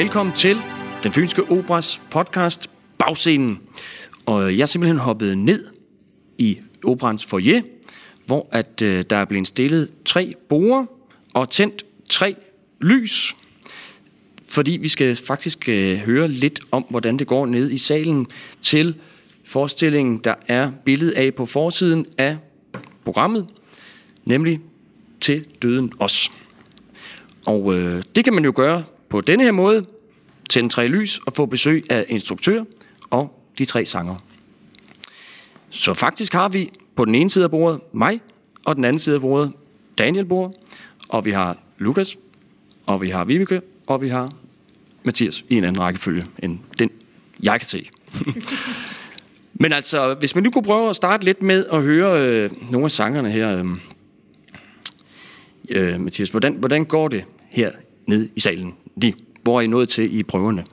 velkommen til den Fynske Operas podcast Bagscenen. Og jeg er simpelthen hoppet ned i operans foyer, hvor at, øh, der er blevet stillet tre borer og tændt tre lys. Fordi vi skal faktisk øh, høre lidt om, hvordan det går ned i salen til forestillingen, der er billedet af på forsiden af programmet, nemlig til døden os. Og øh, det kan man jo gøre på denne her måde, tænde tre lys og få besøg af instruktør og de tre sanger. Så faktisk har vi på den ene side af bordet mig, og den anden side af bordet Daniel Bor, og vi har Lukas, og vi har Vibeke, og vi har Mathias i en anden rækkefølge end den, jeg kan se. Men altså, hvis man nu kunne prøve at starte lidt med at høre øh, nogle af sangerne her. Øh, øh, Mathias, hvordan, hvordan går det her ned i salen? De, hvor er I nået til i prøverne?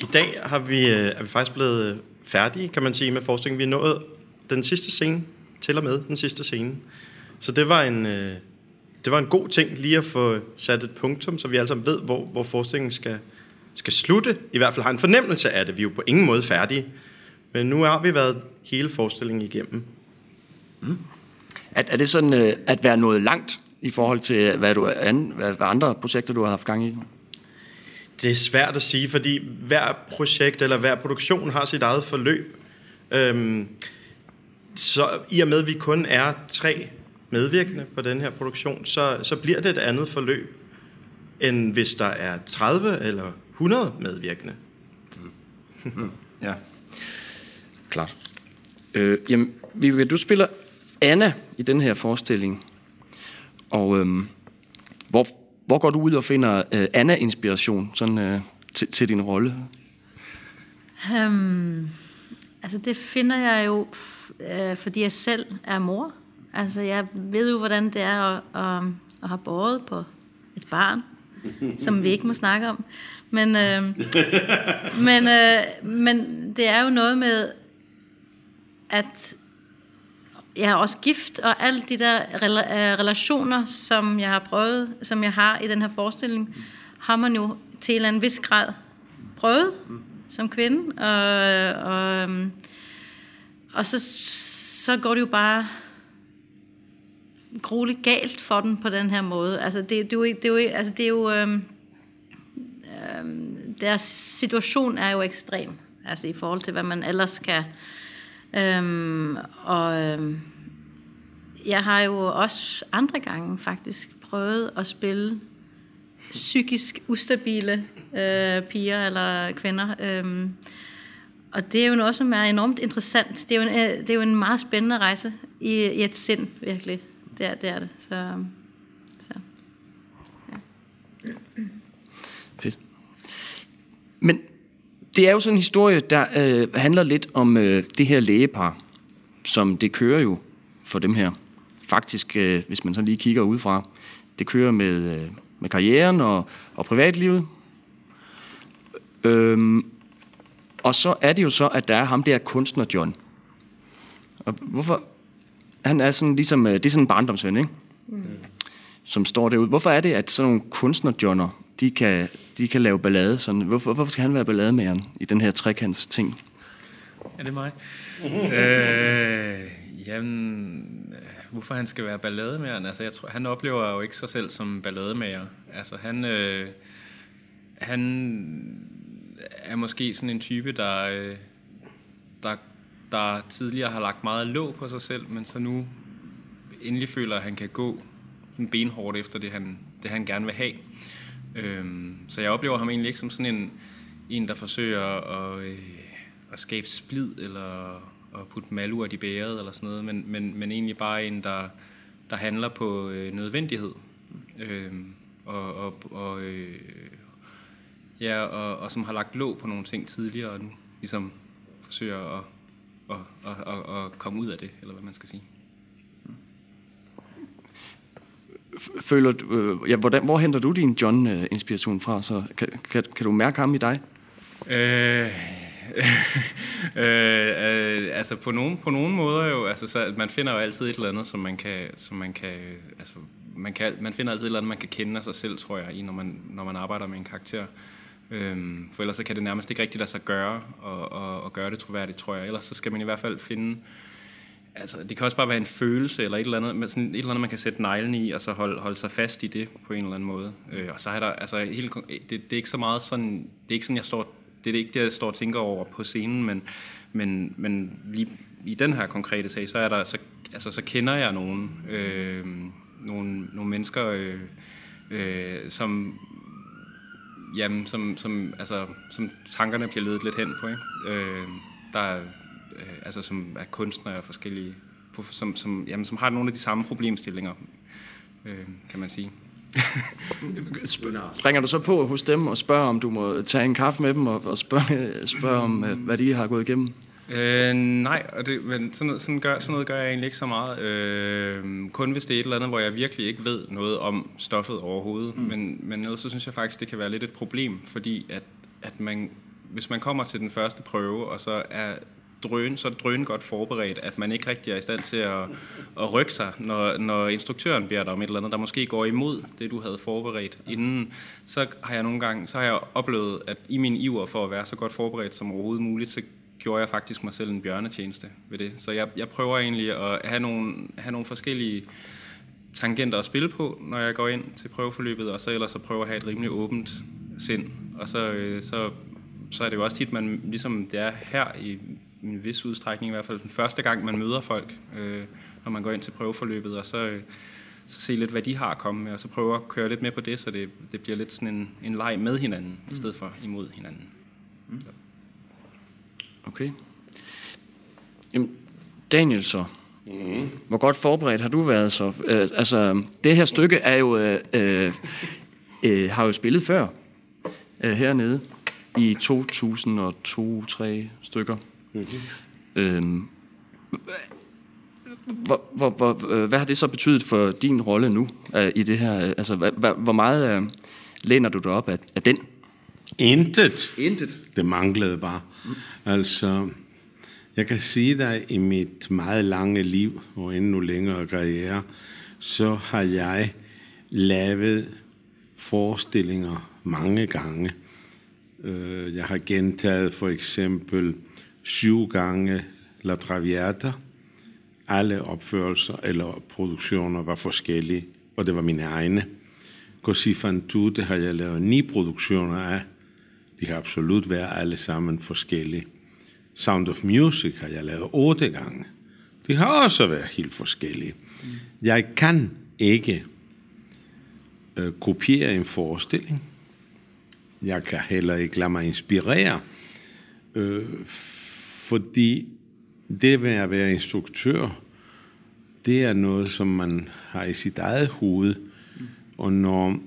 I dag har vi, øh, er vi faktisk blevet øh, færdige, kan man sige, med forskningen. Vi er nået den sidste scene, til og med den sidste scene. Så det var en, øh, det var en god ting lige at få sat et punktum, så vi alle sammen ved, hvor, hvor forskningen skal, skal slutte. I hvert fald har en fornemmelse af det. Vi er jo på ingen måde færdige. Men nu har vi været hele forestillingen igennem. Er, er det sådan at være nået langt i forhold til, hvad, du, an, hvad, andre projekter, du har haft gang i? Det er svært at sige, fordi hver projekt eller hver produktion har sit eget forløb. Øhm, så i og med, at vi kun er tre medvirkende på den her produktion, så, så bliver det et andet forløb, end hvis der er 30 eller 100 medvirkende. Ja, klart. Øh, jamen, Vivica, du spiller Anna i den her forestilling. Og øhm, hvor, hvor går du ud og finder øh, Anna-inspiration sådan, øh, til, til din rolle? Um, altså det finder jeg jo, øh, fordi jeg selv er mor. Altså jeg ved jo, hvordan det er at, at, at have båret på et barn, som vi ikke må snakke om. Men, øh, men, øh, men det er jo noget med, at jeg er også gift, og alle de der rela- øh, relationer, som jeg har prøvet, som jeg har i den her forestilling, har man jo til en eller anden vis grad prøvet som kvinde. Og, og, øhm, og så, så går det jo bare grueligt galt for den på den her måde. Altså det, det, er jo, ikke- det er jo, altså det er jo øhm, øhm, deres situation er jo ekstrem, altså i forhold til hvad man ellers kan. Øhm, og øhm, jeg har jo også andre gange faktisk prøvet at spille psykisk ustabile øh, piger eller kvinder. Øhm, og det er jo noget, som er enormt interessant. Det er jo en, øh, det er jo en meget spændende rejse i, i et sind, virkelig. Det er det. Er det. Så, så. Fedt. Men det er jo sådan en historie, der øh, handler lidt om øh, det her lægepar, som det kører jo for dem her. Faktisk, øh, hvis man så lige kigger udefra, det kører med, øh, med karrieren og, og privatlivet. Øhm, og så er det jo så, at der er ham der kunstner John. Og hvorfor? Han er sådan ligesom, øh, det er sådan en barndomsven, ikke? som står derude. Hvorfor er det, at sådan nogle kunstnerjohner, de kan, de kan lave ballade sådan? Hvorfor, hvorfor skal han være ballademageren i den her trekants ting? Er det mig? øh, jamen, hvorfor han skal være ballademager? Altså, jeg tror, han oplever jo ikke sig selv som ballademager. Altså, han, øh, han er måske sådan en type, der, øh, der, der tidligere har lagt meget låg på sig selv, men så nu endelig føler, at han kan gå sådan benhårdt efter det, han, det, han gerne vil have. Øhm, så jeg oplever ham egentlig ikke som sådan en, en der forsøger at, øh, at skabe splid, eller at putte maluer i bæret, eller sådan noget, men, men, men egentlig bare en, der, der handler på øh, nødvendighed. Øhm, og, og, og, øh, ja, og, og som har lagt låg på nogle ting tidligere, og nu ligesom forsøger at, at, at, at, at komme ud af det, eller hvad man skal sige. Føler du, øh, ja, hvordan, hvor henter du din John-inspiration fra? Så kan, kan, kan du mærke ham i dig? Øh, øh, øh, altså på nogle, på nogen måder jo, altså så man finder jo altid et eller andet, som man kan, som man kan, altså man, kan, man finder altid et eller andet, man kan kende af sig selv, tror jeg, i, når man, når man arbejder med en karakter. Øhm, for ellers så kan det nærmest ikke rigtigt lade sig gøre, og, og, og gøre det troværdigt, tror jeg. Ellers så skal man i hvert fald finde, altså det kan også bare være en følelse, eller et eller andet, sådan et eller andet man kan sætte neglen i, og så holde, holde sig fast i det på en eller anden måde. Øh, og så er der, altså helt, det, det er ikke så meget sådan, det er ikke sådan, jeg står, det er ikke det, jeg står og tænker over på scenen, men, men, men lige i den her konkrete sag, så er der, så, altså så kender jeg nogen, øh, nogle, nogle mennesker, øh, øh, som jamen, som, som, altså, som tankerne bliver ledet lidt hen på. Ikke? Øh, der øh, altså, som er kunstnere og forskellige, som, som, jamen, som har nogle af de samme problemstillinger, øh, kan man sige. Ringer du så på hos dem og spørger, om du må tage en kaffe med dem og, og spørge, spørge om, øh, hvad de har gået igennem? Øh, nej, og det, men sådan noget, sådan, gør, sådan noget gør jeg egentlig ikke så meget. Øh, kun hvis det er et eller andet, hvor jeg virkelig ikke ved noget om stoffet overhovedet. Mm. Men, men ellers så synes jeg faktisk, det kan være lidt et problem, fordi at, at man, hvis man kommer til den første prøve, og så er drøn, så er drøn godt forberedt, at man ikke rigtig er i stand til at, at rykke sig, når, når instruktøren beder dig om et eller andet, der måske går imod det, du havde forberedt inden. Så har jeg nogle gange så har jeg oplevet, at i min iver for at være så godt forberedt som overhovedet muligt, så gjorde jeg faktisk mig selv en bjørnetjeneste ved det. Så jeg, jeg prøver egentlig at have nogle, have nogle forskellige tangenter at spille på, når jeg går ind til prøveforløbet, og så ellers så prøver at have et rimelig åbent sind. Og så, øh, så, så er det jo også tit, man ligesom det er her i en vis udstrækning i hvert fald den første gang, man møder folk, øh, når man går ind til prøveforløbet, og så, øh, så se lidt, hvad de har at komme med, og så prøve at køre lidt med på det, så det, det bliver lidt sådan en, en leg med hinanden, mm. i stedet for imod hinanden. Mm. Okay. Jamen, Daniel så. Mm. Hvor godt forberedt har du været så? Øh, altså, det her stykke er jo, øh, øh, øh, har jo spillet før øh, hernede i 2002-3 stykker. Mm-hmm. Øhm, hvor, hvor, hvor, øh, hvad har det så betydet for din rolle nu øh, i det her? Altså, hvor, hvor meget øh, læner du dig op af, af den? Intet. Intet. Det manglede bare. Mm. Altså, jeg kan sige dig, i mit meget lange liv, og endnu længere karriere, så har jeg lavet forestillinger mange gange. Øh, jeg har gentaget for eksempel syv gange La Traviata. Alle opførelser eller produktioner var forskellige, og det var mine egne. Così fan tutte har jeg lavet ni produktioner af. De har absolut været alle sammen forskellige. Sound of Music har jeg lavet otte gange. De har også været helt forskellige. Jeg kan ikke øh, kopiere en forestilling. Jeg kan heller ikke lade mig inspirere, øh, fordi det med at være instruktør, det er noget, som man har i sit eget hoved. Og når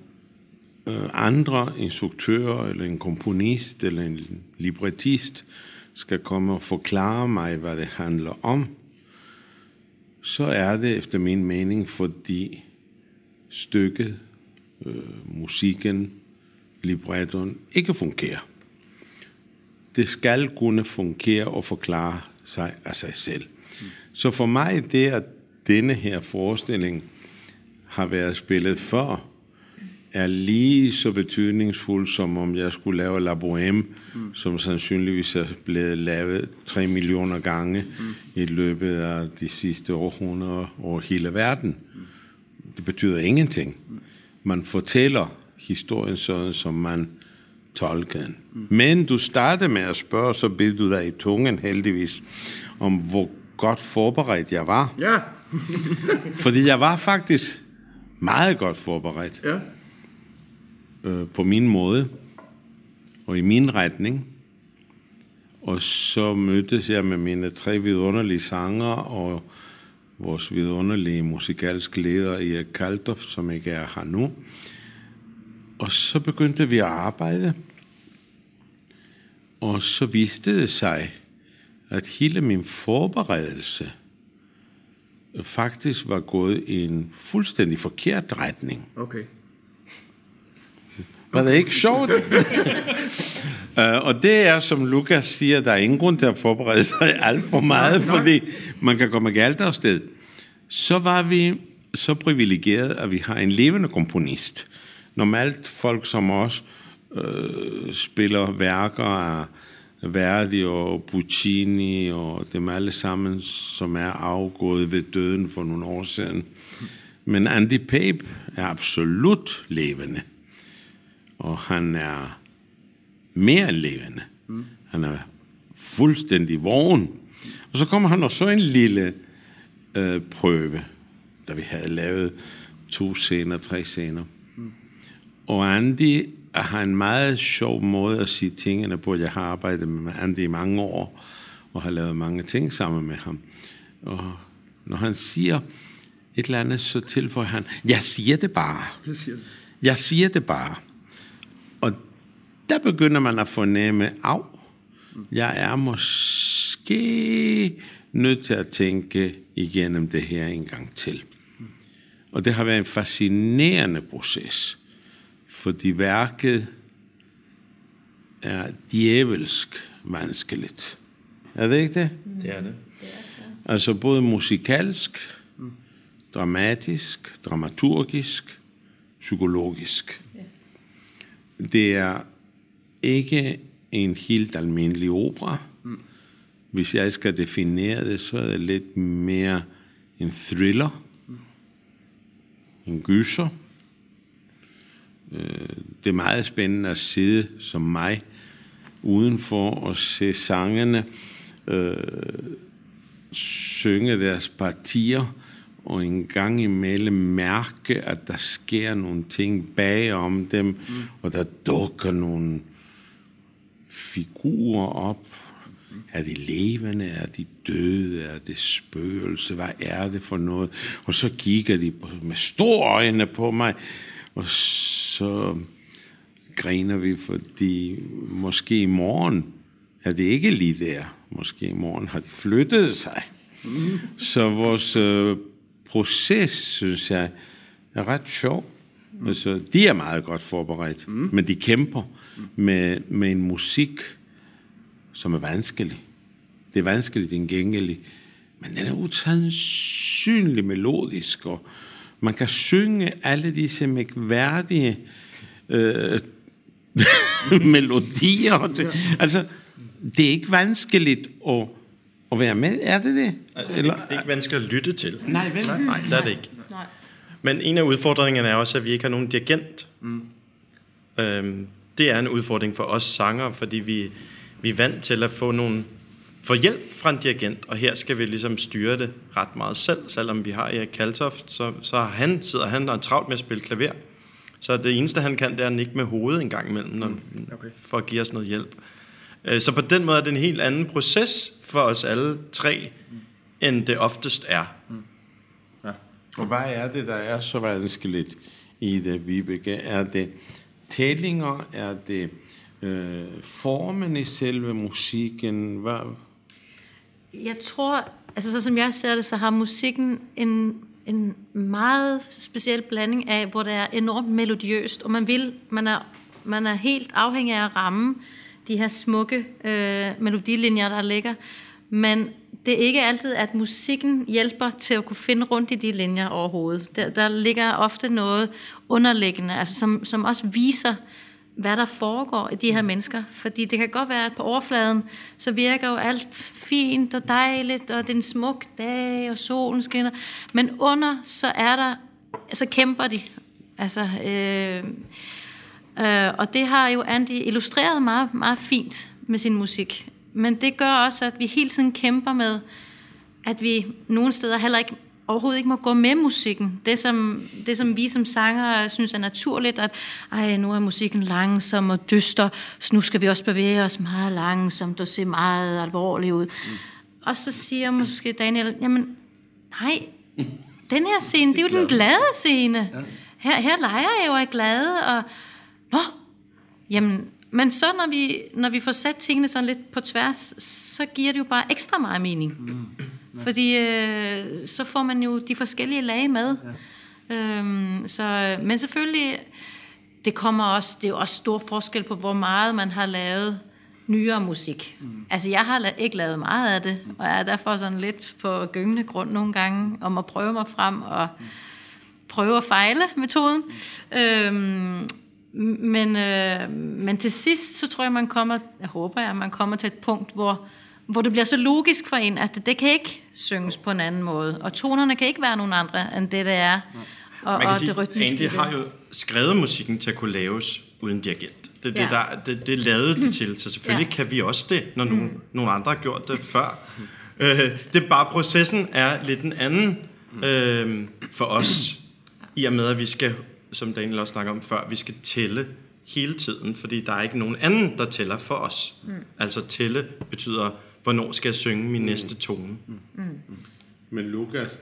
øh, andre instruktører, eller en komponist, eller en librettist, skal komme og forklare mig, hvad det handler om, så er det efter min mening, fordi stykket, øh, musikken, librettoen ikke fungerer. Det skal kunne fungere og forklare sig af sig selv. Så for mig det, at denne her forestilling har været spillet før, er lige så betydningsfuld, som om jeg skulle lave La Bohème, mm. som sandsynligvis er blevet lavet 3 millioner gange mm. i løbet af de sidste århundreder over hele verden. Mm. Det betyder ingenting. Man fortæller historien sådan, som man Mm. Men du startede med at spørge, så bed du dig i tungen heldigvis, om hvor godt forberedt jeg var. Ja. Fordi jeg var faktisk meget godt forberedt. Ja øh, på min måde og i min retning. Og så mødtes jeg med mine tre vidunderlige sanger og vores vidunderlige musikalske leder i Kaltoft, som ikke er her nu. Og så begyndte vi at arbejde. Og så viste det sig, at hele min forberedelse faktisk var gået i en fuldstændig forkert retning. Okay. Var det ikke sjovt? uh, og det er, som Lukas siger, der er ingen grund til at forberede sig alt for meget, fordi man kan komme galt afsted. Så var vi så privilegeret, at vi har en levende komponist. Normalt folk som os øh, spiller værker af Verdi og Puccini og dem alle sammen, som er afgået ved døden for nogle år siden. Men Andy Pape er absolut levende. Og han er mere levende. levende. Han er fuldstændig vågen. Og så kommer han og så en lille øh, prøve, da vi havde lavet to scener, tre scener. Og Andy har en meget sjov måde at sige tingene på. Jeg har arbejdet med Andy i mange år, og har lavet mange ting sammen med ham. Og når han siger et eller andet, så tilføjer han, jeg siger det bare. Jeg siger det. Jeg siger det bare. Og der begynder man at fornemme, af, jeg er måske nødt til at tænke igennem det her en gang til. Og det har været en fascinerende proces, fordi værket er djævelsk vanskeligt. Er det ikke det? Det er det. Altså både musikalsk, dramatisk, dramaturgisk, psykologisk. Det er ikke en helt almindelig opera. Hvis jeg skal definere det, så er det lidt mere en thriller, en gyser. Øh, Det er meget spændende at sidde som mig udenfor og se sangene øh, synge deres partier, og en gang imellem mærke, at der sker nogle ting bagom dem, mm. og der dukker nogle figurer op. Er de levende? Er de døde? Er det spøgelse? Hvad er det for noget? Og så kigger de med store øjne på mig, og så griner vi, fordi måske i morgen er det ikke lige der. Måske i morgen har de flyttet sig. Mm. Så vores øh, proces, synes jeg, er ret sjov. Mm. Altså, de er meget godt forberedt, mm. men de kæmper med, med en musik, som er vanskelig. Det er vanskeligt tilgængelig, men den er usandsynlig melodisk, og man kan synge alle disse mærkværdige øh, melodier. Altså, det er ikke vanskeligt at, at være med, er det det? Eller? Det er ikke vanskeligt at lytte til. Nej, vel? Nej, nej det er det ikke. Nej. Men en af udfordringerne er også, at vi ikke har nogen dirigent. Mm. Øhm, det er en udfordring for os sanger, fordi vi, vi er vant til at få nogle få hjælp fra en dirigent, og her skal vi ligesom styre det ret meget selv, selvom vi har Erik Kaltoft, så, så har han, sidder han der travlt med at spille klaver. Så det eneste, han kan, det er at nikke med hovedet en gang imellem, når, okay. for at give os noget hjælp. Øh, Så på den måde er det en helt anden proces for os alle tre, end det oftest er. Og hvad er det, der er så vanskeligt i det, Vibeke? Er det tællinger? Er det øh, formen i selve musikken? Hvad? Jeg tror, altså så som jeg ser det, så har musikken en, en meget speciel blanding af, hvor det er enormt melodiøst, og man vil, man er, man er helt afhængig af at ramme de her smukke øh, melodilinjer, der ligger, men det er ikke altid, at musikken hjælper til at kunne finde rundt i de linjer overhovedet. Der, der ligger ofte noget underliggende, altså som, som også viser, hvad der foregår i de her mennesker. Fordi det kan godt være, at på overfladen, så virker jo alt fint og dejligt, og det er en smuk dag, og solen skinner. Men under, så er der, så kæmper de. Altså, øh, øh, og det har jo Andy illustreret meget, meget fint med sin musik. Men det gør også, at vi hele tiden kæmper med, at vi nogle steder heller ikke overhovedet ikke må gå med musikken. Det som, det, som vi som sanger synes er naturligt, at ej, nu er musikken langsom og dyster, så nu skal vi også bevæge os meget langsomt og se meget alvorligt ud. Mm. Og så siger måske Daniel, jamen nej, den her scene, det er jo den glade scene. Her, her leger jeg jo af glade, og nå, jamen, men så når vi, når vi får sat tingene sådan lidt på tværs, så giver det jo bare ekstra meget mening. Mm. Fordi øh, så får man jo de forskellige lag med. Ja. Øhm, så, men selvfølgelig, det kommer også, det er jo også stor forskel på, hvor meget man har lavet nyere musik. Mm. Altså, jeg har la- ikke lavet meget af det, og jeg er derfor sådan lidt på gyngende grund nogle gange, om at prøve mig frem og prøve at fejle metoden. Øhm, men, øh, men til sidst, så tror jeg, man kommer, jeg håber, at man kommer til et punkt, hvor, hvor det bliver så logisk for en, at det, det kan ikke synges på en anden måde, og tonerne kan ikke være nogen andre, end det, det er. Og, Man kan og sige, det rytmiske. Andy det. har jo skrevet musikken til at kunne laves uden dirigent. Det, det, Ja. der, det, det lavede det til, så selvfølgelig Ja. kan vi også det, når nogen, mm. nogle andre har gjort det før. Øh, det er bare, processen er lidt en anden øh, for os, i og med, at vi skal, som Daniel også snakker om før, vi skal tælle hele tiden, fordi der er ikke nogen anden, der tæller for os. Mm. Altså tælle betyder, hvornår skal jeg synge min næste tone. Men Lukas,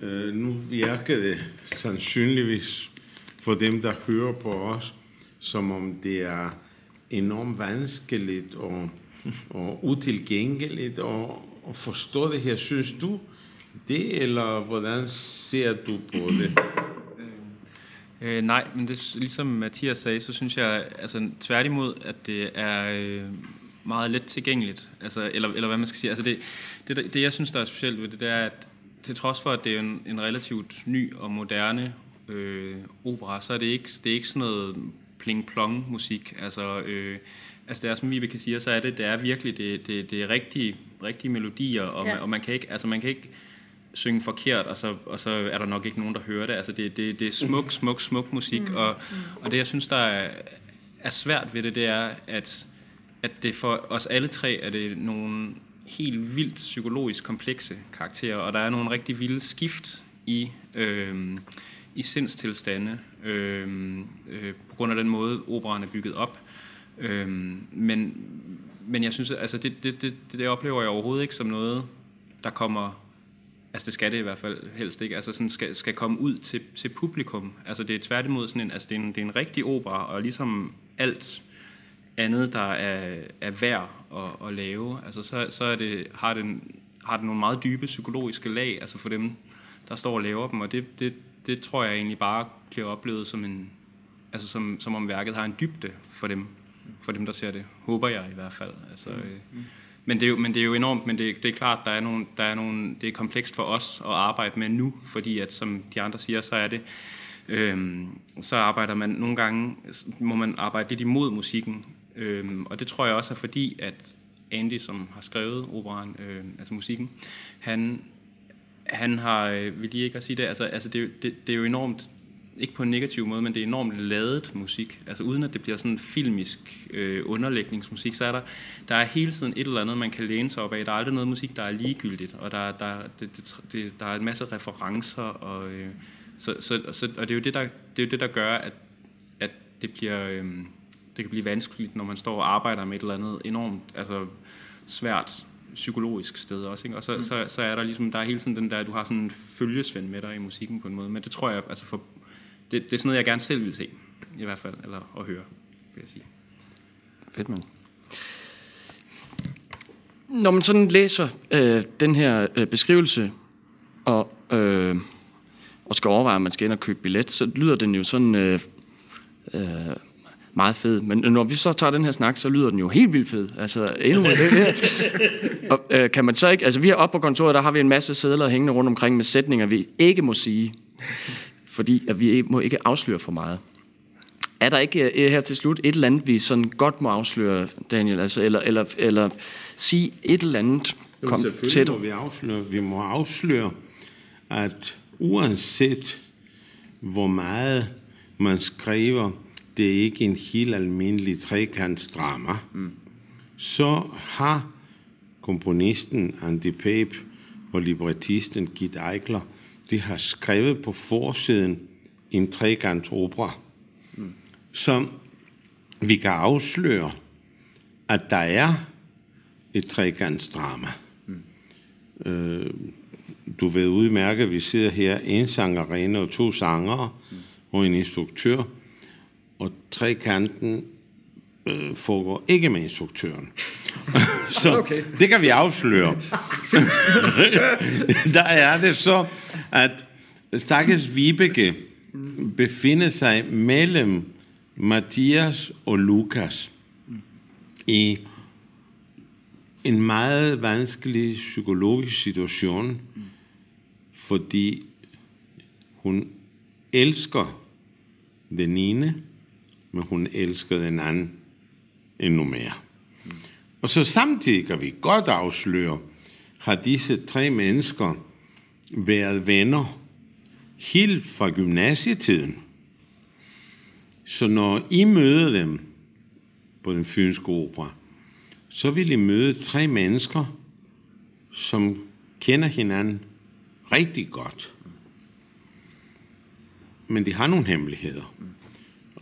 øh, nu virker det sandsynligvis for dem, der hører på os, som om det er enormt vanskeligt og, og utilgængeligt at, at forstå det her. Synes du det, eller hvordan ser du på det? Øh, nej, men det, er ligesom Mathias sagde, så synes jeg altså, tværtimod, at det er øh, meget let tilgængeligt. Altså, eller, eller hvad man skal sige. Altså, det, det, det, jeg synes, der er specielt ved det, det er, at til trods for, at det er en, en relativt ny og moderne øh, opera, så er det ikke, det er ikke sådan noget pling-plong musik. Altså, øh, altså det er, som Vibeke siger, så er det, det er virkelig det, det, det er rigtige, rigtige melodier, og, Ja. ja. man, og man kan ikke, altså man kan ikke synge forkert, og så, og så er der nok ikke nogen, der hører det. Altså det, det, det er smuk, smuk, smuk musik, mm. og, og det, jeg synes, der er, er svært ved det, det er, at, at det for os alle tre er det nogle helt vildt psykologisk komplekse karakterer, og der er nogle rigtig vilde skift i, øh, i sindstilstande, øh, øh, på grund af den måde, operan er bygget op. Øh, men, men jeg synes, altså det, det, det, det oplever jeg overhovedet ikke som noget, der kommer Altså det skal det i hvert fald helst ikke. Altså sådan skal, skal komme ud til, til publikum. Altså det er tværtimod sådan en, altså det er en, det er en rigtig opera, og ligesom alt andet, der er, er værd at, at lave, altså så, så er det, har, det, har det nogle meget dybe psykologiske lag, altså for dem, der står og laver dem, og det, det, det tror jeg egentlig bare bliver oplevet som en, altså som, som om værket har en dybde for dem, for dem, der ser det. Håber jeg i hvert fald. Altså, øh, men det, er jo, men det er jo enormt, men det, det er klart, der er nogle, der er nogle, det er komplekst for os at arbejde med nu, fordi at, som de andre siger, så er det, øhm, så arbejder man nogle gange, må man arbejde lidt imod musikken, øhm, og det tror jeg også er fordi, at Andy, som har skrevet operaen, øh, altså musikken, han, han har, øh, vil lige ikke at sige det, altså, altså det, det, det er jo enormt, ikke på en negativ måde, men det er enormt ladet musik. Altså uden at det bliver sådan filmisk øh, underlægningsmusik, så er der, der er hele tiden et eller andet, man kan læne sig op af. Der er aldrig noget musik, der er ligegyldigt, og der, der, det, det, det, der er en masse referencer, og, øh, så, så, så, og det er jo det, der, det, er jo det, der gør, at, at det bliver... Øh, det kan blive vanskeligt, når man står og arbejder med et eller andet enormt altså, svært psykologisk sted også. Ikke? Og så, mm. så, så er der ligesom, der er hele tiden den der, du har sådan en følgesvend med dig i musikken på en måde. Men det tror jeg, altså for, det, det er sådan noget, jeg gerne selv vil se, i hvert fald, eller at høre, vil jeg sige. Fedt, mand. Når man sådan læser øh, den her øh, beskrivelse, og, øh, og skal overveje, om man skal ind og købe billet, så lyder den jo sådan øh, øh, meget fed. Men når vi så tager den her snak, så lyder den jo helt vildt fed. Altså, endnu det her. og, øh, kan man så ikke... Altså, vi er oppe på kontoret, der har vi en masse sædler hængende rundt omkring med sætninger, vi ikke må sige. Fordi at vi må ikke afsløre for meget. Er der ikke øh, her til slut et eller andet, vi sådan godt må afsløre, Daniel? Altså, eller, eller, eller sige et eller andet? Kom til Selvfølgelig må vi afsløre, vi må afsløre, at uanset hvor meget man skriver, det er ikke en helt almindelig trekantsdrama, mm. så har komponisten Andy Pape og librettisten Git Eichler, de har skrevet på forsiden en trekantsopera, mm. som vi kan afsløre, at der er et trekantsdrama. Mm. Øh, du ved udmærket, at vi sidder her, en sangerinde og to sangere mm. og en instruktør, og trekanten øh, foregår ikke med instruktøren. så okay. det kan vi afsløre. der er det så, at stakkels Vibeke befinder sig mellem Mathias og Lukas i en meget vanskelig psykologisk situation, fordi hun elsker den ene, men hun elskede en anden endnu mere. Og så samtidig kan vi godt afsløre, har disse tre mennesker været venner helt fra gymnasietiden. Så når I møder dem på den fynske opera, så vil I møde tre mennesker, som kender hinanden rigtig godt. Men de har nogle hemmeligheder.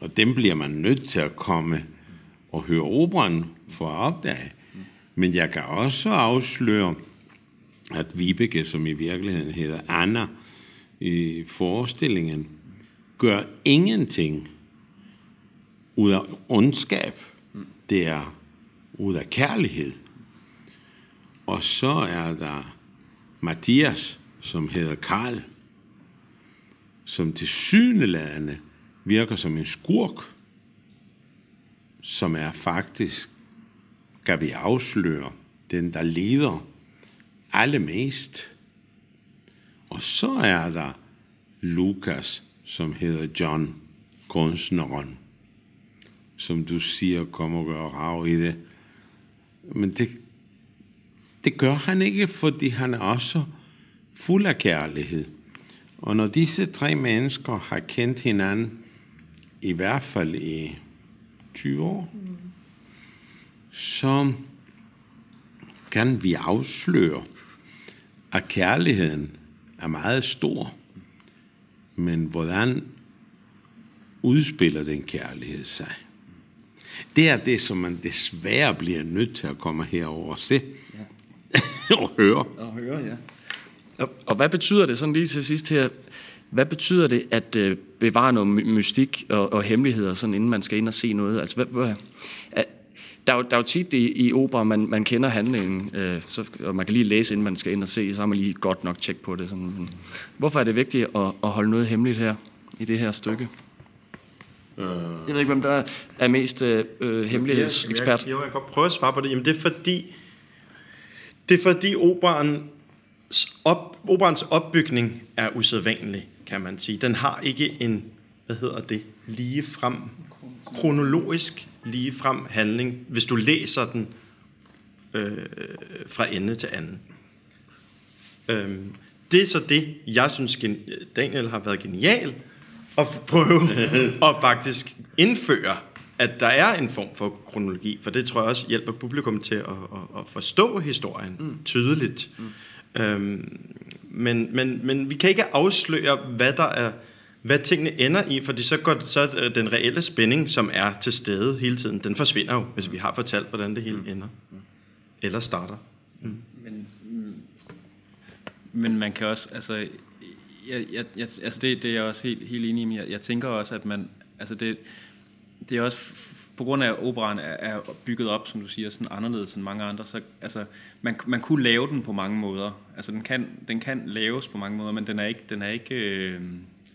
Og dem bliver man nødt til at komme og høre operan for at opdage. Men jeg kan også afsløre, at Vibeke, som i virkeligheden hedder Anna, i forestillingen, gør ingenting ud af ondskab. Det er ud af kærlighed. Og så er der Mathias, som hedder Karl, som til syneladende virker som en skurk, som er faktisk, kan vi afsløre, den der leder allermest. Og så er der Lukas, som hedder John, kunstneren, som du siger, kommer og gør rav i det. Men det, det gør han ikke, fordi han er også fuld af kærlighed. Og når disse tre mennesker har kendt hinanden, i hvert fald i 20 år, så kan vi afsløre, at kærligheden er meget stor. Men hvordan udspiller den kærlighed sig? Det er det, som man desværre bliver nødt til at komme herover og se ja. og høre. Og høre, ja. Og, og hvad betyder det, sådan lige til sidst her, hvad betyder det at øh, bevare noget mystik og, og hemmeligheder, sådan, inden man skal ind og se noget? Altså, hvad, hvad, der, er jo, der er jo tit i, i opera, man, man kender handlingen, øh, så, og man kan lige læse, inden man skal ind og se, så har man lige godt nok tjek på det. Sådan. Men hvorfor er det vigtigt at, at holde noget hemmeligt her, i det her stykke? Øh. Jeg ved ikke, hvem der er mest øh, hemmelighedsekspert. Jeg, jeg, jeg kan godt prøve at svare på det. Jamen, det er fordi, det er fordi operaen op, operans opbygning er usædvanlig, kan man sige. Den har ikke en, hvad hedder det, lige frem, kronologisk lige frem handling, hvis du læser den øh, fra ende til anden. Øh, det er så det, jeg synes, Daniel har været genial at prøve at faktisk indføre, at der er en form for kronologi, for det tror jeg også hjælper publikum til at, at, at forstå historien mm. tydeligt. Mm. Øhm, men, men, men vi kan ikke afsløre, hvad der er hvad tingene ender i, fordi så går så øh, den reelle spænding, som er til stede hele tiden, den forsvinder jo, hvis vi har fortalt, hvordan det hele mm. ender. Eller starter. Mm. Men, men man kan også, altså, jeg, jeg, jeg, altså det, det er jeg også helt, helt enig i, jeg, jeg tænker også, at man, altså det, det er også på grund af, at operan er, er bygget op, som du siger, sådan anderledes end mange andre, så altså, man, man kunne lave den på mange måder. Altså, den kan, den kan laves på mange måder, men den er ikke, den er ikke øh,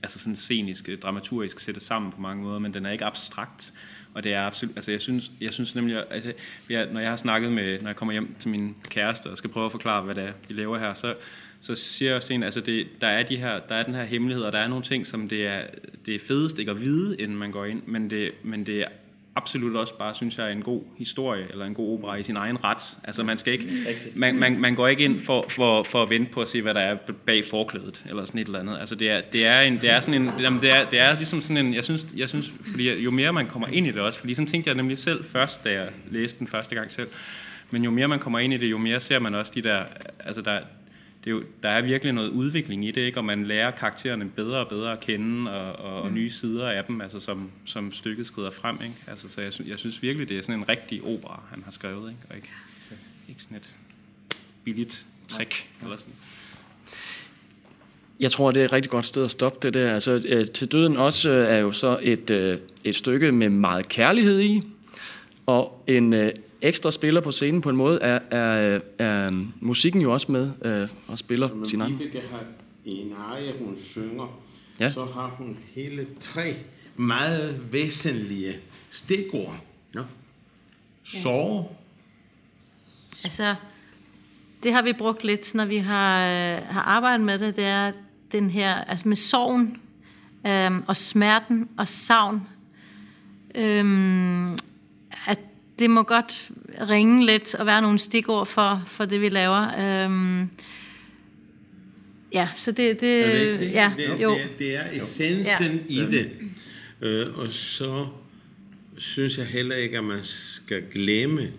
altså sådan scenisk, dramaturgisk sættet sammen på mange måder, men den er ikke abstrakt. Og det er absolut, altså jeg synes, jeg synes nemlig, altså, jeg, når jeg har snakket med, når jeg kommer hjem til min kæreste og skal prøve at forklare, hvad det er, vi laver her, så, så siger jeg også altså det, der er de her, der er den her hemmelighed, og der er nogle ting, som det er, det er fedest ikke at vide, inden man går ind, men det, men det er absolut også bare, synes jeg, en god historie, eller en god opera i sin egen ret. Altså man skal ikke, man, man, man går ikke ind for, for, for at vente på at se, hvad der er bag forklædet, eller sådan et eller andet. Altså det er, det er, en, det er sådan en, jamen det er, det er ligesom sådan en, jeg synes, jeg synes, fordi jo mere man kommer ind i det også, fordi sådan tænkte jeg nemlig selv først, da jeg læste den første gang selv, men jo mere man kommer ind i det, jo mere ser man også de der, altså der, det er jo, der er virkelig noget udvikling i det, ikke? og man lærer karaktererne bedre og bedre at kende, og, og, og mm. nye sider af dem, altså som, som stykket skrider frem. Ikke? Altså, så jeg, jeg synes virkelig, det er sådan en rigtig opera, han har skrevet, ikke? og ikke, ikke sådan et billigt trick eller sådan. Jeg tror, det er et rigtig godt sted at stoppe det der. Altså, øh, til døden også øh, er jo så et, øh, et stykke med meget kærlighed i, og en ekstra spiller på scenen på en måde, er, er, er musikken jo også med øh, og spiller Når sin egen. Når har en arie, hun synger, ja. så har hun hele tre meget væsentlige stikord. Ja. Sorg, Altså, det har vi brugt lidt, når vi har, øh, har arbejdet med det, det er den her, altså med sorgen, øhm, og smerten og savn, øhm, at det må godt ringe lidt og være nogle stikord for, for det, vi laver. Øhm, ja, så det, det, Er det det? ja, det, jo. Det, er, det er essensen ja. i det. Øh, og så synes jeg heller ikke, at man skal glemme,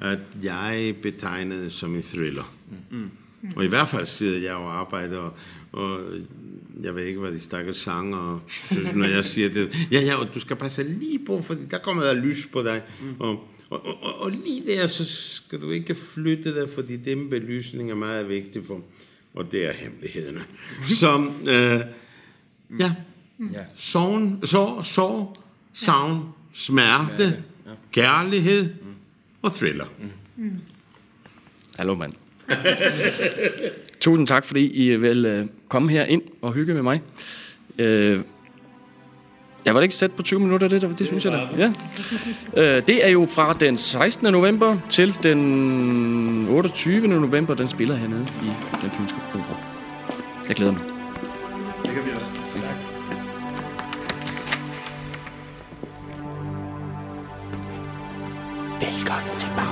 at jeg betegnede det som en thriller. Mm. Og i hvert fald sidder jeg og arbejder, og, og jeg ved ikke, hvad de stakkels sanger synes, når jeg siger det. Ja, ja, og du skal passe lige på, for der kommer der lys på dig. Mm. Og, og, og, og lige der, så skal du ikke flytte dig, fordi den belysning er meget vigtig for, og det er hemmelighederne. Så, øh, ja, sorg, sorg, sorg, savn, smerte, kærlighed og thriller. Hallo, mand. Tusind tak, fordi I vil øh, komme her ind og hygge med mig. Øh, jeg var ikke sat på 20 minutter, det, der, det synes jeg da. Ja. Øh, det er jo fra den 16. november til den 28. november, den spiller hernede i den fynske opera. Jeg glæder mig. Det kan vi også. Tak. Velkommen til.